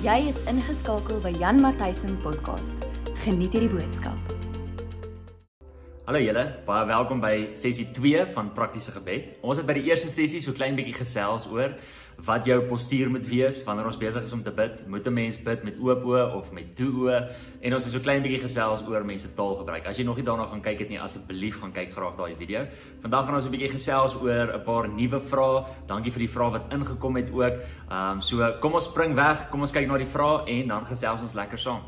Jy is ingeskakel by Jan Matthysen podcast. Geniet hierdie boodskap. Hallo julle, baie welkom by sessie 2 van praktiese gebed. Ons het by die eerste sessie so klein bietjie gesels oor wat jou postuur moet wees wanneer ons besig is om te bid. Moet 'n mens bid met oop oë of met toe oë? En ons het so klein bietjie gesels oor mense taalgebruik. As jy nog nie daarna gaan kyk het nie, asseblief gaan kyk graag daai video. Vandag gaan ons 'n bietjie gesels oor 'n paar nuwe vrae. Dankie vir die vrae wat ingekom het ook. Ehm um, so kom ons spring weg, kom ons kyk na die vrae en dan gesels ons lekker saam.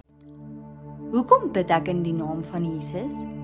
Hoekom bid ek in die naam van Jesus?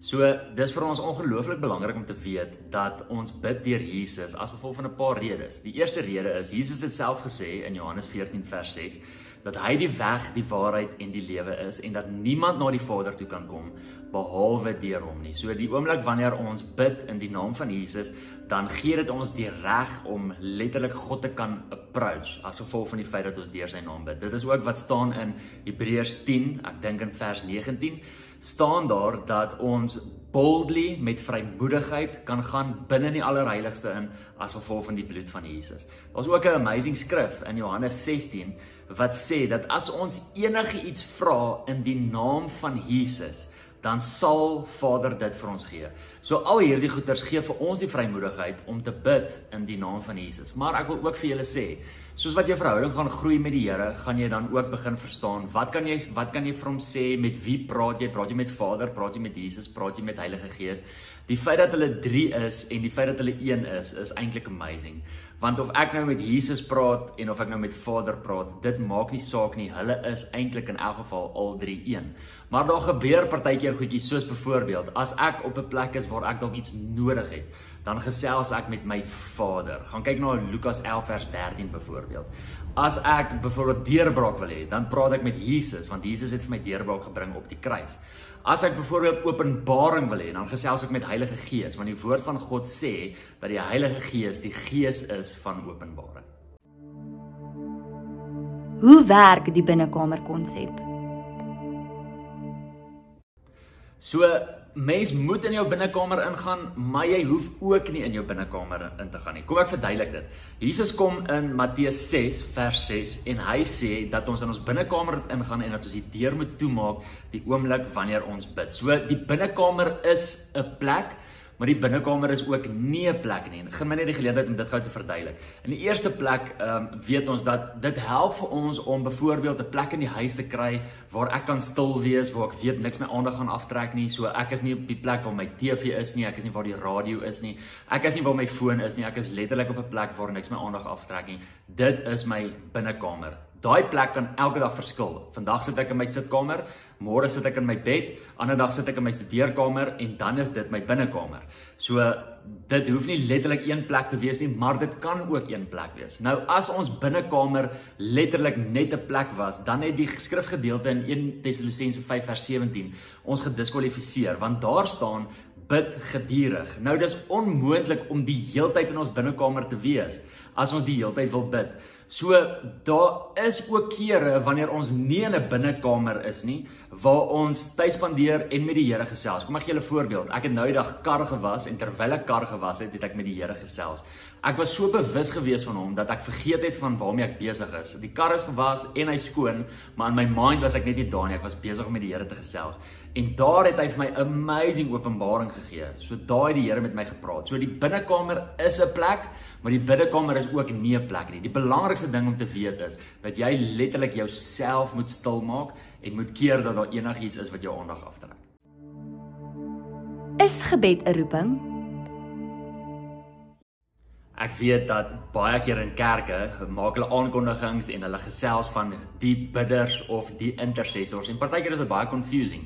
So dis vir ons ongelooflik belangrik om te weet dat ons bid deur Jesus as gevolg van 'n paar redes. Die eerste rede is Jesus het self gesê in Johannes 14 vers 6 dat hy die weg, die waarheid en die lewe is en dat niemand na die Vader toe kan kom behalwe deur hom nie. So die oomblik wanneer ons bid in die naam van Jesus, dan gee dit ons die reg om letterlik God te kan approach as gevolg van die feit dat ons deur sy naam bid. Dit is ook wat staan in Hebreërs 10, ek dink in vers 19 staan daar dat ons boldly met vrymoedigheid kan gaan binne in die allerheiligste in as gevolg van die bloed van Jesus. Daar's ook 'n amazing skrif in Johannes 16 wat sê dat as ons enige iets vra in die naam van Jesus, dan sal Vader dit vir ons gee. So al hierdie goeters gee vir ons die vrymoedigheid om te bid in die naam van Jesus. Maar ek wil ook vir julle sê, soos wat jou verhouding gaan groei met die Here, gaan jy dan ook begin verstaan wat kan jy wat kan jy vir hom sê, met wie praat jy? Praat jy met Vader, praat jy met Jesus, praat jy met Heilige Gees? Die feit dat hulle 3 is en die feit dat hulle 1 is, is eintlik amazing. Want of ek nou met Jesus praat en of ek nou met Vader praat, dit maak nie saak nie. Hulle is eintlik in elk geval al 3 een. Maar daar gebeur partykeer goedjies soos byvoorbeeld as ek op 'n plek is waar ek dalk iets nodig het dan gesels ek met my Vader. Gaan kyk na Lukas 11 vers 13 byvoorbeeld. As ek byvoorbeeld deurbraak wil hê, dan praat ek met Jesus want Jesus het vir my deurbraak gebring op die kruis. As ek byvoorbeeld openbaring wil hê, dan gesels ek met Heilige Gees want die woord van God sê dat die Heilige Gees die gees is van openbaring. Hoe werk die binnekamer konsep? So mens moet in jou binnekamer ingaan, maar jy hoef ook nie in jou binnekamer in te gaan nie. Kom ek verduidelik dit. Jesus kom in Matteus 6 vers 6 en hy sê dat ons in ons binnekamer ingaan en dat ons die deur moet toemaak die oomblik wanneer ons bid. So die binnekamer is 'n plek Maar die binnekamer is ook nie 'n plek nie. Geen my net die geleentheid om dit gou te verduidelik. In die eerste plek, ehm um, weet ons dat dit help vir ons om byvoorbeeld 'n plek in die huis te kry waar ek kan stil wees, waar ek weet niks my aandag gaan aftrek nie. So ek is nie op die plek waar my TV is nie, ek is nie waar die radio is nie. Ek is nie waar my foon is nie. Ek is letterlik op 'n plek waar niks my aandag aftrek nie. Dit is my binnekamer. Daai plek kan elke dag verskil. Vandag sit ek in my sitkamer, môre sit ek in my bed, ander dag sit ek in my studeerkamer en dan is dit my binnekamer. So dit hoef nie letterlik een plek te wees nie, maar dit kan ook een plek wees. Nou as ons binnekamer letterlik net 'n plek was, dan het die skrifgedeelte in 1 Tessalonisense 5 vers 17 ons gediskwalifiseer want daar staan bid gedurig. Nou dis onmoontlik om die heeltyd in ons binnekamer te wees as ons die heeltyd wil bid. So daar is ook kere wanneer ons nie in 'n binnekamer is nie waar ons tyd spandeer en met die Here gesels. Kom ek gee julle 'n voorbeeld. Ek het nou die dag kar gewas en terwyl ek kar gewas het, het ek met die Here gesels. Ek was so bewus gewees van hom dat ek vergeet het van waarmee ek besig is. Die kar is gewas en hy skoon, maar in my mind was ek net nie daar nie. Ek was besig om met die Here te gesels. En daar het hy vir my amazing openbaring gegee. So daai die Here met my gepraat. So die binnekamer is 'n plek, maar die binnekamer is ook nie 'n plek nie. Die belangrikste ding om te weet is dat jy letterlik jouself moet stil maak en moet keer dat daar enigiets is wat jou aandag aftrek. Is gebed 'n roeping? Ek weet dat baie keer in kerke maak hulle aankondigings en hulle gesels van die bidders of die intercessors en partykeer is dit baie confusing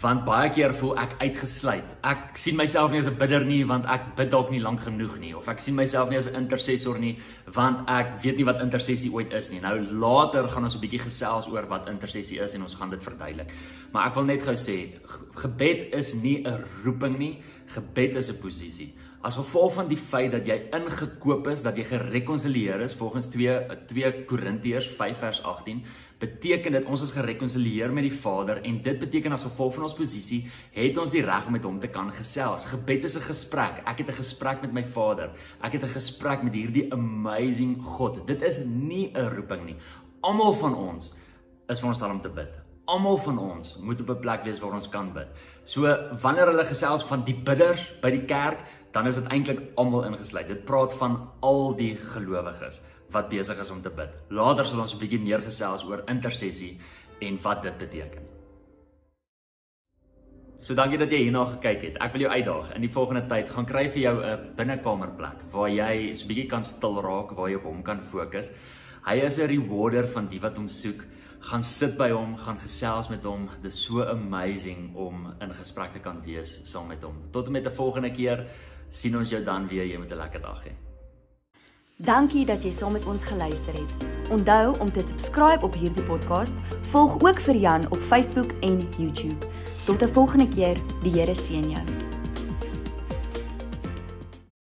want baie keer voel ek uitgesluit. Ek sien myself nie as 'n bidder nie want ek bid dalk nie lank genoeg nie of ek sien myself nie as 'n intercessor nie want ek weet nie wat intersessie ooit is nie. Nou later gaan ons 'n bietjie gesels oor wat intersessie is en ons gaan dit verduidelik. Maar ek wil net gou sê gebed is nie 'n roeping nie, gebed is 'n posisie. As gevolg van die feit dat jy ingekoop is, dat jy gerekonsilieer is volgens 2 2 Korintiërs 5 vers 18, beteken dit ons is gerekonsilieer met die Vader en dit beteken as gevolg van ons posisie het ons die reg om met hom te kan gesels. Gebed is 'n gesprek. Ek het 'n gesprek met my Vader. Ek het 'n gesprek met hierdie amazing God. Dit is nie 'n roeping nie. Almal van ons is veronderstel om te bid. Almal van ons moet op 'n plek wees waar ons kan bid. So wanneer hulle gesels van die bidders by die kerk, dan is dit eintlik almal ingesluit. Dit praat van al die gelowiges wat besig is om te bid. Later sal ons 'n bietjie meer gesels oor intersessie en wat dit beteken. So dankie dat jy hierna gekyk het. Ek wil jou uitdaag in die volgende tyd gaan kry vir jou 'n binnekamerplek waar jy so 'n bietjie kan stil raak, waar jy op hom kan fokus. Hy is 'n rewarder van die wat hom soek. Gaan sit by hom, gaan gesels met hom. Dit is so amazing om in gesprek te kan wees saam met hom. Tot en met 'n volgende keer sien ons jou dan weer. Jy moet 'n lekker dag hê. Dankie dat jy saam met ons geluister het. Onthou om te subscribe op hierdie podcast. Volg ook vir Jan op Facebook en YouTube. Tot 'n volgende keer. Die Here seën jou.